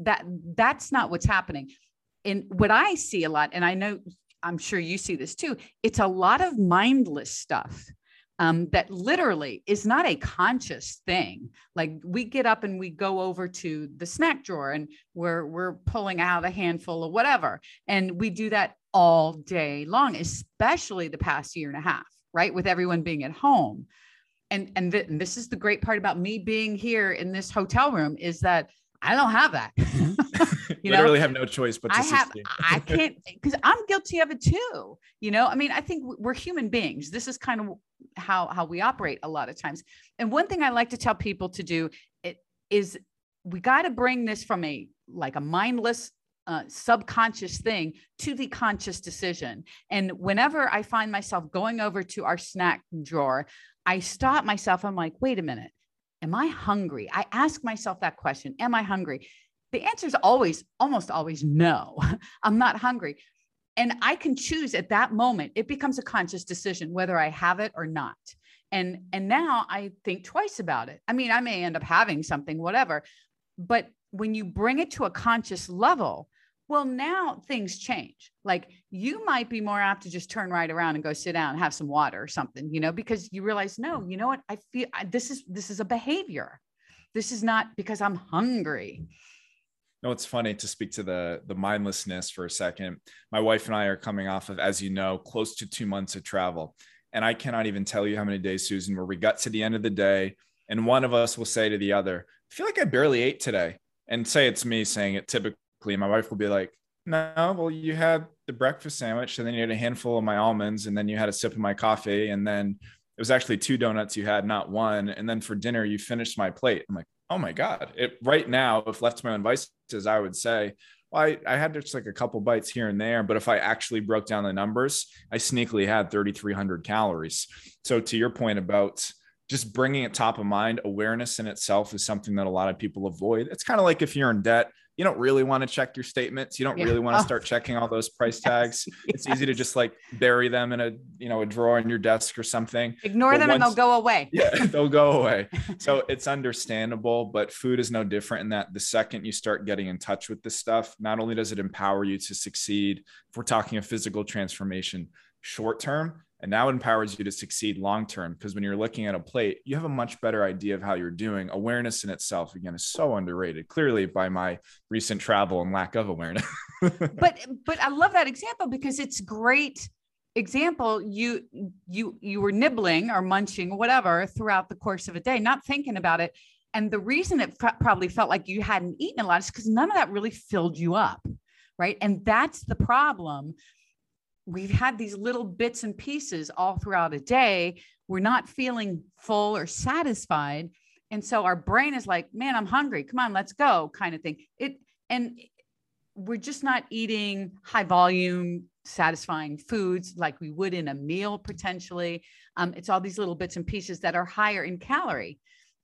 That that's not what's happening. And what i see a lot and i know I'm sure you see this too. It's a lot of mindless stuff um, that literally is not a conscious thing. Like we get up and we go over to the snack drawer and we're we're pulling out a handful of whatever, and we do that all day long, especially the past year and a half, right? With everyone being at home, and and, th- and this is the great part about me being here in this hotel room is that I don't have that. you literally know? have no choice but to I have I can't because I'm guilty of it too. You know, I mean, I think we're human beings. This is kind of how how we operate a lot of times. And one thing I like to tell people to do it is we got to bring this from a like a mindless uh, subconscious thing to the conscious decision. And whenever I find myself going over to our snack drawer, I stop myself. I'm like, wait a minute Am I hungry? I ask myself that question Am I hungry? The answer is always, almost always, no, I'm not hungry. And I can choose at that moment, it becomes a conscious decision whether I have it or not. And, and now I think twice about it. I mean, I may end up having something, whatever. But when you bring it to a conscious level, well, now things change. Like you might be more apt to just turn right around and go sit down and have some water or something, you know, because you realize, no, you know what? I feel I, this is this is a behavior. This is not because I'm hungry. No, it's funny to speak to the the mindlessness for a second. My wife and I are coming off of, as you know, close to two months of travel, and I cannot even tell you how many days, Susan, where we got to the end of the day and one of us will say to the other, I feel like I barely ate today. And say it's me saying it typically. My wife will be like, No, well, you had the breakfast sandwich, and then you had a handful of my almonds, and then you had a sip of my coffee, and then it was actually two donuts you had, not one. And then for dinner, you finished my plate. I'm like, oh my God. It right now, if left to my own devices, I would say, well, I, I had just like a couple bites here and there, but if I actually broke down the numbers, I sneakily had 3,300 calories. So to your point about just bringing it top of mind, awareness in itself is something that a lot of people avoid. It's kind of like if you're in debt, you don't really want to check your statements. You don't yeah. really want to oh. start checking all those price tags. Yes. It's easy to just like bury them in a, you know, a drawer in your desk or something. Ignore but them once, and they'll go away. yeah, they'll go away. So it's understandable, but food is no different in that the second you start getting in touch with this stuff, not only does it empower you to succeed, if we're talking a physical transformation short term, and now empowers you to succeed long term because when you're looking at a plate you have a much better idea of how you're doing. Awareness in itself again is so underrated clearly by my recent travel and lack of awareness. But but i love that example because it's great example. You you you were nibbling or munching whatever throughout the course of a day not thinking about it. And the reason it probably felt like you hadn't eaten a lot is because none of that really filled you up right? And that's the problem we've had these little bits and pieces all throughout a day. We're not feeling full or satisfied. And so our brain is like, man, I'm hungry. Come on, let's go, kind of thing. It and we're just not eating high volume, satisfying foods like we would in a meal potentially. Um, it's all these little bits and pieces that are higher in calorie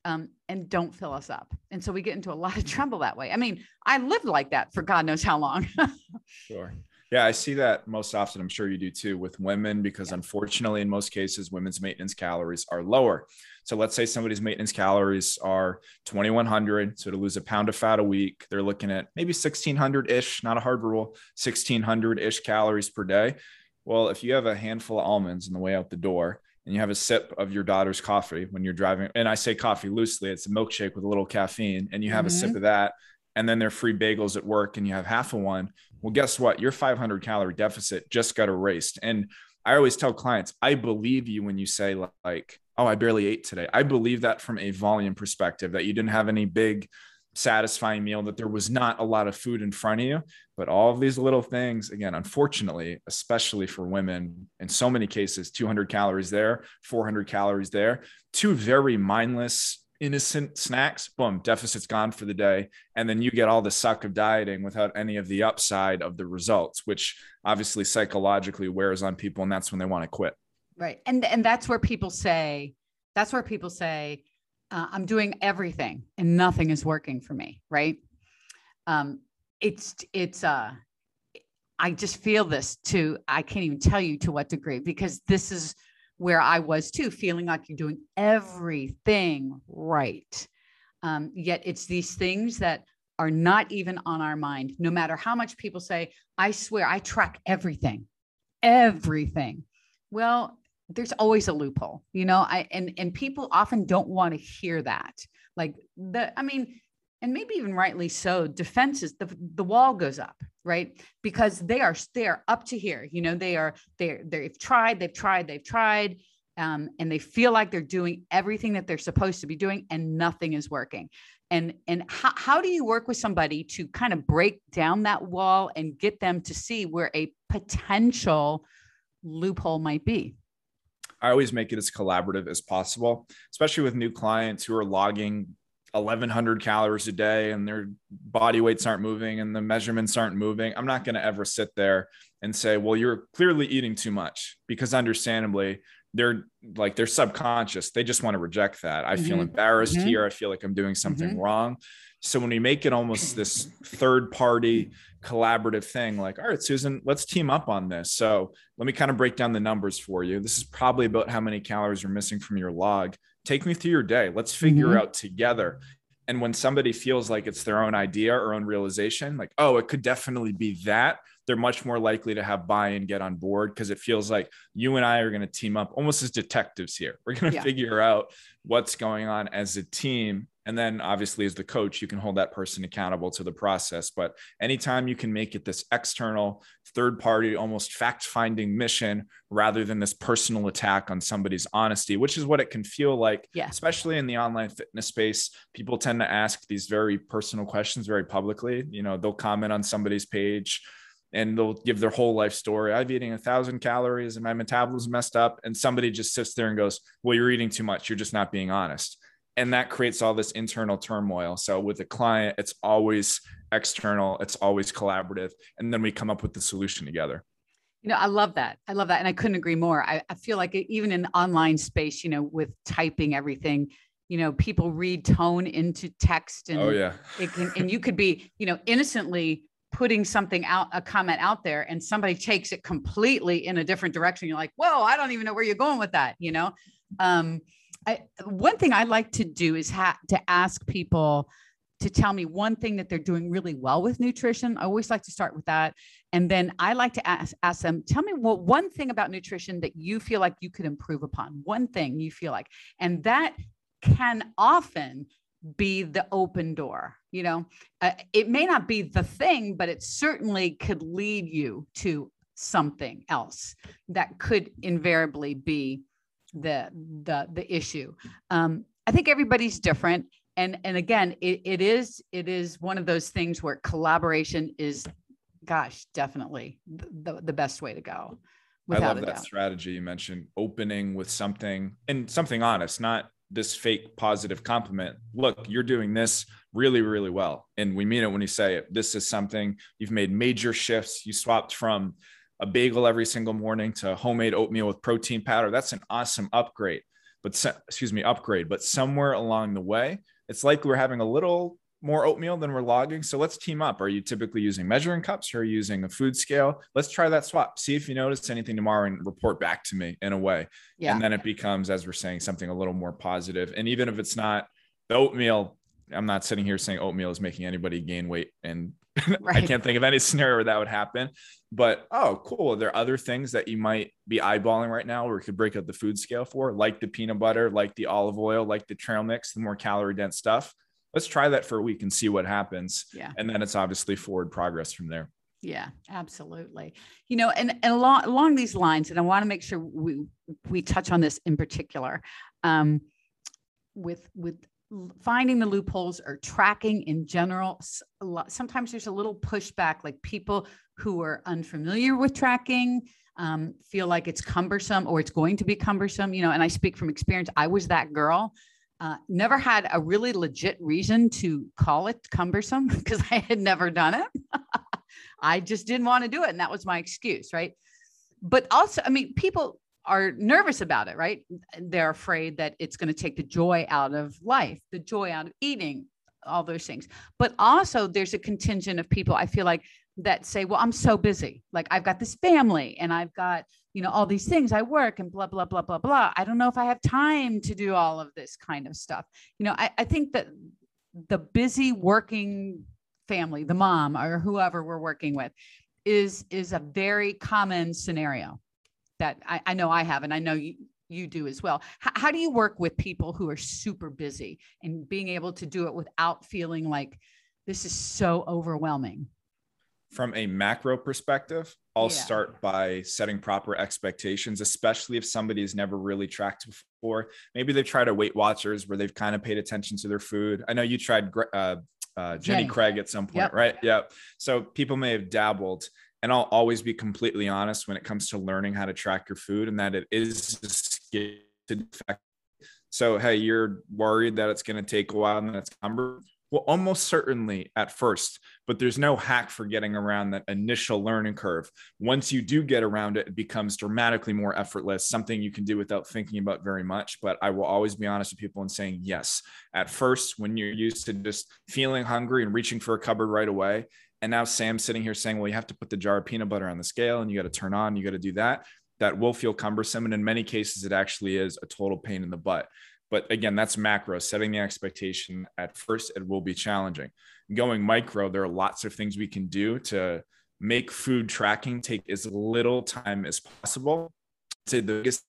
um, and don't fill us up. And so we get into a lot of trouble that way. I mean, I lived like that for God knows how long. sure. Yeah, I see that most often. I'm sure you do too with women, because yeah. unfortunately, in most cases, women's maintenance calories are lower. So let's say somebody's maintenance calories are 2100. So to lose a pound of fat a week, they're looking at maybe 1600 ish, not a hard rule, 1600 ish calories per day. Well, if you have a handful of almonds on the way out the door, and you have a sip of your daughter's coffee when you're driving, and I say coffee loosely, it's a milkshake with a little caffeine, and you have mm-hmm. a sip mm-hmm. of that, and then they're free bagels at work and you have half of one well guess what? Your 500 calorie deficit just got erased. And i always tell clients i believe you when you say like oh i barely ate today. I believe that from a volume perspective that you didn't have any big satisfying meal that there was not a lot of food in front of you. But all of these little things again unfortunately especially for women in so many cases 200 calories there 400 calories there two very mindless innocent snacks, boom, deficit's gone for the day. And then you get all the suck of dieting without any of the upside of the results, which obviously psychologically wears on people. And that's when they want to quit. Right. And, and that's where people say, that's where people say, uh, I'm doing everything and nothing is working for me. Right. Um, it's, it's, uh, I just feel this to, I can't even tell you to what degree, because this is where I was too, feeling like you're doing everything right. Um, yet it's these things that are not even on our mind, no matter how much people say, I swear I track everything, everything. Well, there's always a loophole, you know, I and and people often don't want to hear that. Like the, I mean, and maybe even rightly so, defenses, the, the wall goes up, right? Because they are they are up to here. You know, they are they they've tried, they've tried, they've tried. Um, and they feel like they're doing everything that they're supposed to be doing and nothing is working and and how, how do you work with somebody to kind of break down that wall and get them to see where a potential loophole might be i always make it as collaborative as possible especially with new clients who are logging 1100 calories a day and their body weights aren't moving and the measurements aren't moving i'm not going to ever sit there and say well you're clearly eating too much because understandably they're like they're subconscious. They just want to reject that. I mm-hmm. feel embarrassed mm-hmm. here. I feel like i'm doing something mm-hmm. wrong. So when we make it almost this third party collaborative thing like all right susan let's team up on this. So let me kind of break down the numbers for you. This is probably about how many calories you're missing from your log take me through your day let's figure mm-hmm. out together and when somebody feels like it's their own idea or own realization like oh it could definitely be that they're much more likely to have buy-in get on board because it feels like you and i are going to team up almost as detectives here we're going to yeah. figure out what's going on as a team and then obviously as the coach you can hold that person accountable to the process but anytime you can make it this external third party almost fact finding mission rather than this personal attack on somebody's honesty which is what it can feel like yeah. especially in the online fitness space people tend to ask these very personal questions very publicly you know they'll comment on somebody's page and they'll give their whole life story. I've eating a thousand calories and my metabolism messed up. And somebody just sits there and goes, Well, you're eating too much. You're just not being honest and that creates all this internal turmoil. So with a client it's always external it's always collaborative and then we come up with the solution together. You know i love that. I love that and i couldn't agree more. I, I feel like even in online space you know with typing everything you know people read tone into text and oh yeah. it can, and you could be you know innocently putting something out a comment out there and somebody takes it completely in a different direction. You're like whoa i don't even know where you're going with that you know? Um I, one thing I like to do is ha- to ask people to tell me one thing that they're doing really well with nutrition. I always like to start with that. And then I like to ask, ask them, tell me what one thing about nutrition that you feel like you could improve upon, one thing you feel like. And that can often be the open door. You know, uh, it may not be the thing, but it certainly could lead you to something else that could invariably be the the the issue. Um, I think everybody's different, and and again, it, it is it is one of those things where collaboration is, gosh, definitely the the best way to go. I love that doubt. strategy you mentioned, opening with something and something honest, not this fake positive compliment. Look, you're doing this really, really well. And we mean it when you say it. This is something you've made major shifts. You swapped from a bagel every single morning to homemade oatmeal with protein powder. That's an awesome upgrade. But excuse me, upgrade. But somewhere along the way, it's like we're having a little more oatmeal than we're logging. So let's team up. Are you typically using measuring cups or are you using a food scale? Let's try that swap. See if you notice anything tomorrow and report back to me in a way. Yeah. And then it becomes, as we're saying, something a little more positive. And even if it's not the oatmeal, I'm not sitting here saying oatmeal is making anybody gain weight and right. I can't think of any scenario where that would happen. But oh, cool. Are there other things that you might be eyeballing right now where we could break up the food scale for, like the peanut butter, like the olive oil, like the trail mix, the more calorie dense stuff? Let's try that for a week and see what happens. Yeah. And then it's obviously forward progress from there. Yeah, absolutely. You know, and, and along along these lines, and I want to make sure we we touch on this in particular. Um, with with finding the loopholes or tracking in general sometimes there's a little pushback like people who are unfamiliar with tracking um, feel like it's cumbersome or it's going to be cumbersome you know and i speak from experience i was that girl uh, never had a really legit reason to call it cumbersome because i had never done it. I just didn't want to do it and that was my excuse right? But also i mean people are nervous about it, right? They're afraid that it's going to take the joy out of life, the joy out of eating, all those things. But also, there's a contingent of people I feel like that say, well, I'm so busy. Like, I've got this family and I've got, you know, all these things. I work and blah, blah, blah, blah, blah. I don't know if I have time to do all of this kind of stuff. You know, I, I think that the busy working family, the mom or whoever we're working with, is is a very common scenario that I, I know I have, and I know you, you do as well. H- how do you work with people who are super busy and being able to do it without feeling like this is so overwhelming? From a macro perspective, I'll yeah. start by setting proper expectations, especially if somebody has never really tracked before. Maybe they've tried a Weight Watchers where they've kind of paid attention to their food. I know you tried uh, uh, Jenny, Jenny Craig at some point, yep. right? Yep. So people may have dabbled and I'll always be completely honest when it comes to learning how to track your food and that it is a skill So, hey, you're worried that it's going to take a while and that's number. Well, almost certainly at first, but there's no hack for getting around that initial learning curve. Once you do get around it, it becomes dramatically more effortless, something you can do without thinking about very much. But I will always be honest with people and saying, yes, at first, when you're used to just feeling hungry and reaching for a cupboard right away, and now Sam's sitting here saying, well, you have to put the jar of peanut butter on the scale and you got to turn on, you got to do that. That will feel cumbersome. And in many cases, it actually is a total pain in the butt. But again, that's macro, setting the expectation at first, it will be challenging. Going micro, there are lots of things we can do to make food tracking take as little time as possible. I'd say the biggest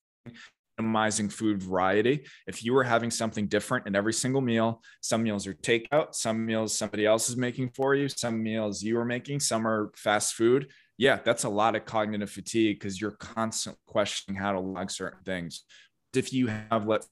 minimizing food variety. If you were having something different in every single meal, some meals are takeout, some meals somebody else is making for you, some meals you are making, some are fast food. Yeah, that's a lot of cognitive fatigue because you're constantly questioning how to log certain things. If you have, let's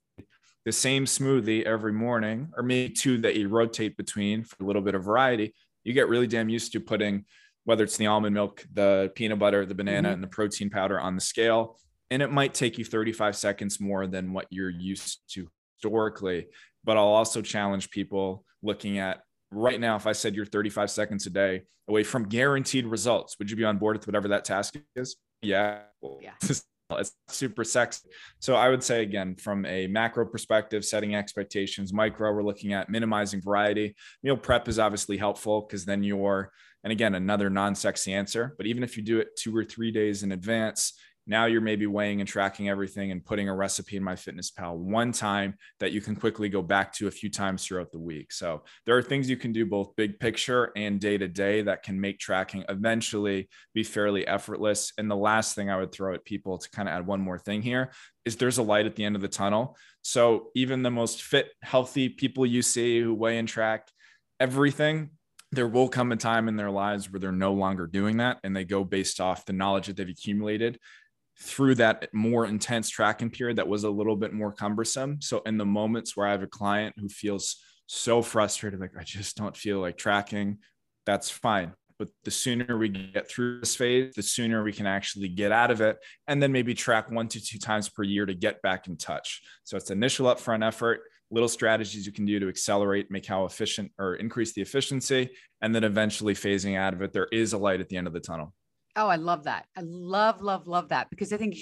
the same smoothie every morning, or maybe two that you rotate between for a little bit of variety, you get really damn used to putting whether it's the almond milk, the peanut butter, the banana, mm-hmm. and the protein powder on the scale. And it might take you 35 seconds more than what you're used to historically. But I'll also challenge people looking at right now, if I said you're 35 seconds a day away from guaranteed results, would you be on board with whatever that task is? Yeah. Yeah. it's super sexy. So I would say again, from a macro perspective, setting expectations, micro, we're looking at minimizing variety. Meal prep is obviously helpful because then you're, and again, another non-sexy answer, but even if you do it two or three days in advance, now you're maybe weighing and tracking everything and putting a recipe in MyFitnessPal one time that you can quickly go back to a few times throughout the week. So there are things you can do both big picture and day to day that can make tracking eventually be fairly effortless. And the last thing I would throw at people to kind of add one more thing here is there's a light at the end of the tunnel. So even the most fit, healthy people you see who weigh and track everything, there will come a time in their lives where they're no longer doing that and they go based off the knowledge that they've accumulated through that more intense tracking period that was a little bit more cumbersome. So in the moments where I have a client who feels so frustrated, like I just don't feel like tracking, that's fine. But the sooner we get through this phase, the sooner we can actually get out of it and then maybe track one to two times per year to get back in touch. So it's initial upfront effort, little strategies you can do to accelerate, make how efficient or increase the efficiency, and then eventually phasing out of it. There is a light at the end of the tunnel. Oh, I love that. I love, love, love that because I think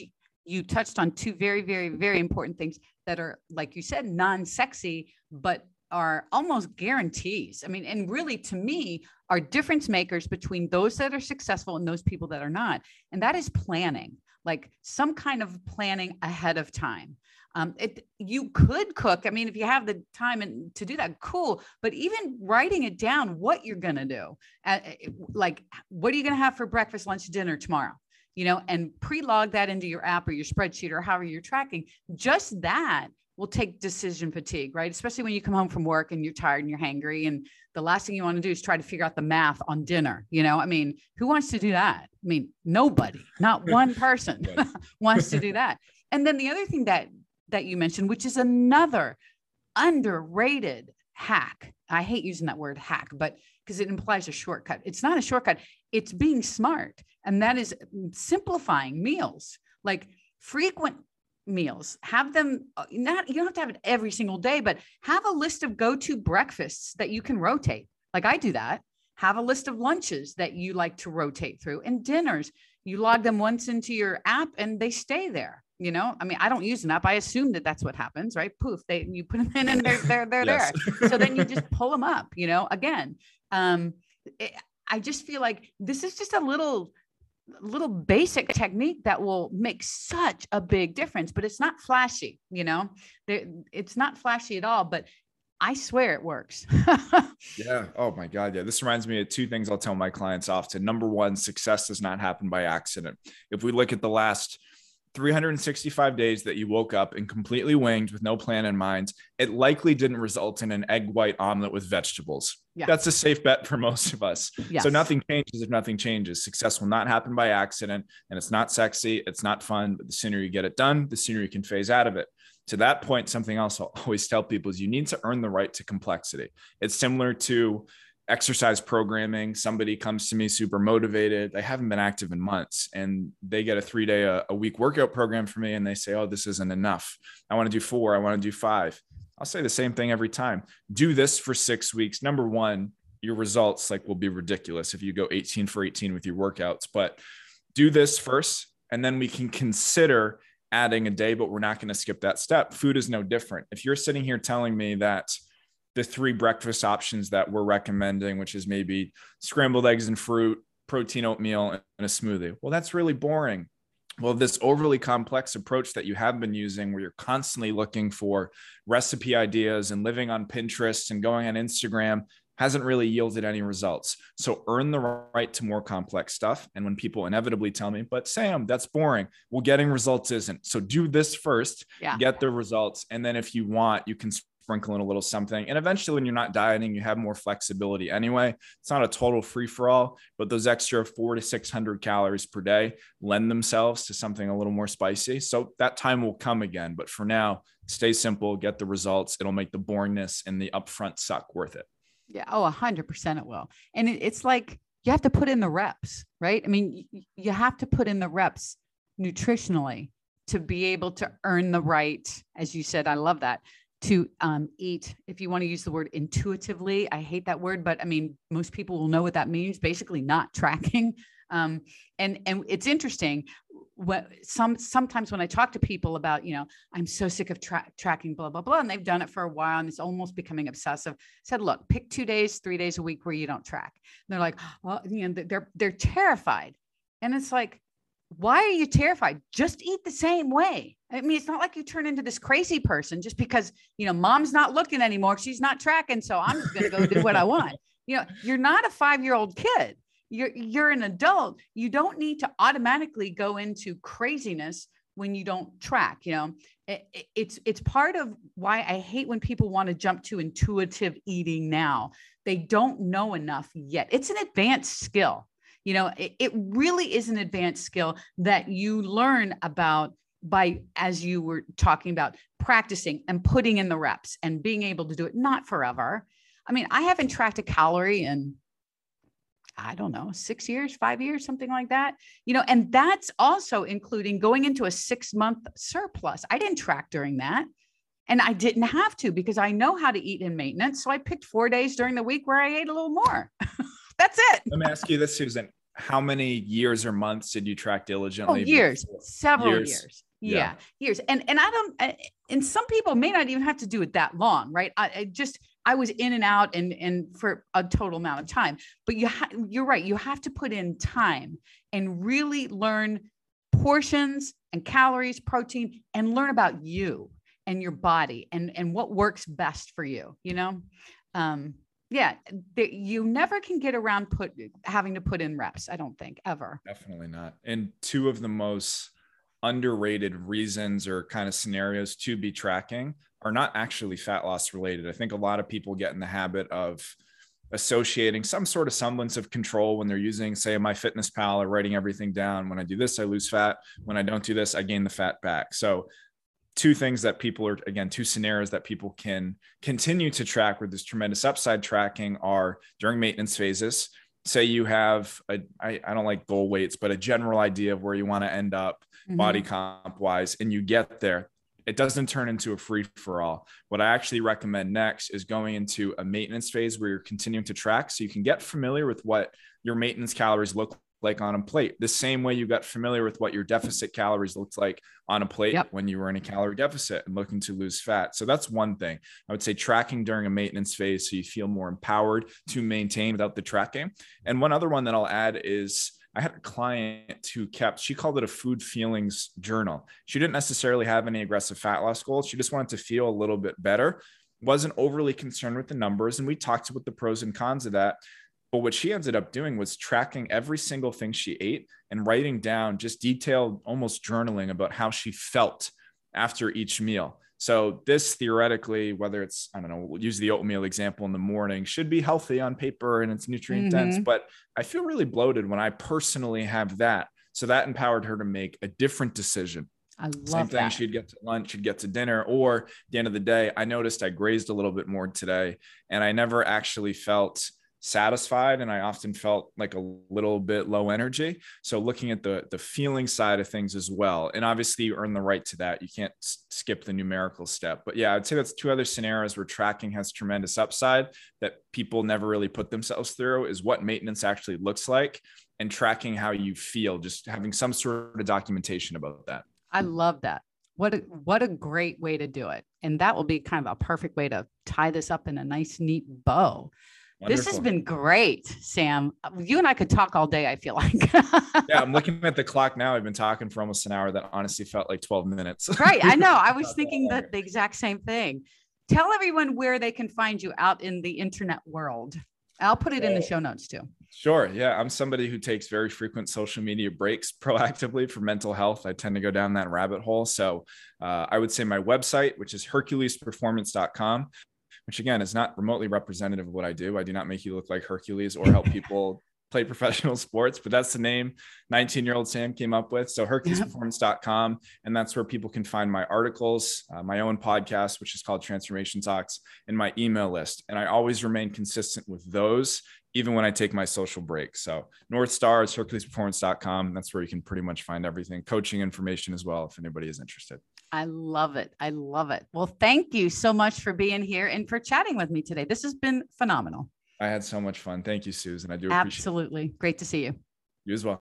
you touched on two very, very, very important things that are, like you said, non sexy, but are almost guarantees. I mean, and really to me, are difference makers between those that are successful and those people that are not. And that is planning, like some kind of planning ahead of time. Um, it you could cook. I mean, if you have the time and to do that, cool. But even writing it down, what you're gonna do, uh, like what are you gonna have for breakfast, lunch, dinner tomorrow? You know, and pre-log that into your app or your spreadsheet or however you're tracking. Just that will take decision fatigue, right? Especially when you come home from work and you're tired and you're hangry, and the last thing you want to do is try to figure out the math on dinner. You know, I mean, who wants to do that? I mean, nobody, not one person wants to do that. And then the other thing that that you mentioned, which is another underrated hack. I hate using that word hack, but because it implies a shortcut. It's not a shortcut, it's being smart. And that is simplifying meals, like frequent meals. Have them uh, not, you don't have to have it every single day, but have a list of go to breakfasts that you can rotate. Like I do that. Have a list of lunches that you like to rotate through and dinners. You log them once into your app and they stay there you know i mean i don't use an app i assume that that's what happens right poof they you put them in and they're they're, they're yes. there so then you just pull them up you know again um it, i just feel like this is just a little little basic technique that will make such a big difference but it's not flashy you know it's not flashy at all but I swear it works. yeah. Oh my God. Yeah. This reminds me of two things I'll tell my clients often. Number one, success does not happen by accident. If we look at the last 365 days that you woke up and completely winged with no plan in mind, it likely didn't result in an egg white omelet with vegetables. Yeah. That's a safe bet for most of us. Yes. So nothing changes if nothing changes. Success will not happen by accident and it's not sexy, it's not fun, but the sooner you get it done, the sooner you can phase out of it. To that point, something else I'll always tell people is you need to earn the right to complexity. It's similar to exercise programming somebody comes to me super motivated they haven't been active in months and they get a three day a, a, week workout program for me and they say oh this isn't enough. I want to do four i want to do five. I'll say the same thing every time. Do this for six weeks. Number one your results like will be ridiculous if you go 18 for 18 with your workouts but do this first and then we can consider adding a day but we're not going to skip that step. Food is no different. If you're sitting here telling me that the three breakfast options that we're recommending, which is maybe scrambled eggs and fruit, protein oatmeal, and a smoothie. Well, that's really boring. Well, this overly complex approach that you have been using, where you're constantly looking for recipe ideas and living on Pinterest and going on Instagram, hasn't really yielded any results. So earn the right to more complex stuff. And when people inevitably tell me, but Sam, that's boring. Well, getting results isn't. So do this first, yeah. get the results. And then if you want, you can sprinkle in a little something. And eventually, when you're not dieting, you have more flexibility anyway. It's not a total free for all, but those extra four to 600 calories per day lend themselves to something a little more spicy. So that time will come again. But for now, stay simple, get the results. It'll make the boringness and the upfront suck worth it. Yeah. Oh, a hundred percent it will. And it's like you have to put in the reps, right? I mean, you have to put in the reps nutritionally to be able to earn the right, as you said, I love that, to um, eat, if you want to use the word intuitively, I hate that word, but I mean, most people will know what that means. Basically, not tracking. Um, and and it's interesting. What some sometimes when I talk to people about, you know, I'm so sick of tra- tracking, blah blah blah, and they've done it for a while, and it's almost becoming obsessive. I said, look, pick two days, three days a week where you don't track. And they're like, well, you know, they're they're terrified, and it's like, why are you terrified? Just eat the same way. I mean, it's not like you turn into this crazy person just because, you know, mom's not looking anymore. She's not tracking. So I'm just going to go do what I want. You know, you're not a five year old kid. You're, you're an adult. You don't need to automatically go into craziness when you don't track, you know, it, it, it's, it's part of why I hate when people want to jump to intuitive eating now. They don't know enough yet. It's an advanced skill you know it, it really is an advanced skill that you learn about by as you were talking about practicing and putting in the reps and being able to do it not forever. I mean i haven't tracked a calorie in i don't know 6 years 5 years something like that. You know and that's also including going into a 6 month surplus. I didn't track during that and i didn't have to because i know how to eat in maintenance so i picked 4 days during the week where i ate a little more That's it. Let me ask you this, Susan. How many years or months did you track diligently? Oh, years, before? several years. years. Yeah. yeah. years. And and I don't. And some people may not even have to do it that long, right? I, I just I was in and out and and for a total amount of time. But you ha- you're right. You have to put in time and really learn portions and calories, protein, and learn about you and your body and and what works best for you. You know. Um, yeah the, you never can get around put having to put in reps i don't think ever. Definitely not. And two of the most underrated reasons or kind of scenarios to be tracking are not actually fat loss related. I think a lot of people get in the habit of associating some sort of semblance of control when they're using say my fitness pal or writing everything down. When i do this i lose fat. When i don't do this i gain the fat back. So two things that people are again two scenarios that people can continue to track with this tremendous upside tracking are during maintenance phases say you have a I, I don't like goal weights but a general idea of where you want to end up mm-hmm. body comp wise and you get there it doesn't turn into a free for all what i actually recommend next is going into a maintenance phase where you're continuing to track so you can get familiar with what your maintenance calories look like on a plate. The same way you got familiar with what your deficit calories looked like on a plate yep. when you were in a calorie deficit and looking to lose fat. So that's one thing. I would say tracking during a maintenance phase so you feel more empowered to maintain without the tracking. And one other one that I'll add is I had a client who kept, she called it a food feelings journal. She didn't necessarily have any aggressive fat loss goals. She just wanted to feel a little bit better wasn't overly concerned with the numbers. And we talked about the pros and cons of that. But what she ended up doing was tracking every single thing she ate and writing down just detailed, almost journaling about how she felt after each meal. So this theoretically, whether it's I don't know, we'll use the oatmeal example in the morning, should be healthy on paper and it's nutrient dense. Mm-hmm. But I feel really bloated when I personally have that. So that empowered her to make a different decision. I love Same thing. That. She'd get to lunch, she'd get to dinner, or at the end of the day, I noticed I grazed a little bit more today, and I never actually felt satisfied and i often felt like a little bit low energy. So looking at the the feeling side of things as well and obviously you earn the right to that. You can't s- skip the numerical step. But yeah i'd say that's two other scenarios where tracking has tremendous upside that people never really put themselves through is what maintenance actually looks like and tracking how you feel just having some sort of documentation about that. I love that. What a what a great way to do it. And that will be kind of a perfect way to tie this up in a nice neat bow Wonderful. This has been great, Sam. You and I could talk all day, I feel like. yeah, I'm looking at the clock now. I've been talking for almost an hour that honestly felt like 12 minutes. right. I know. I was thinking that the exact same thing. tell everyone where they can find you out in the internet world. I'll put it in the show notes too. Sure. Yeah. I'm somebody who takes very frequent social media breaks proactively for mental health. I tend to go down that rabbit hole. So uh, I would say my website, which is herculesperformance.com, which again is not remotely representative of what I do. I do not make you look like Hercules or help people play professional sports, but that's the name 19 year old Sam came up with. So herculesperformance.com. And that's where people can find my articles, uh, my own podcast, which is called Transformation Talks, and my email list. And I always remain consistent with those, even when I take my social break. So North Star is herculesperformance.com. That's where you can pretty much find everything, coaching information as well, if anybody is interested. I love it. I love it. Well, thank you so much for being here and for chatting with me today. This has been phenomenal. I had so much fun. Thank you, Susan. I do appreciate it. absolutely great to see you. You as well.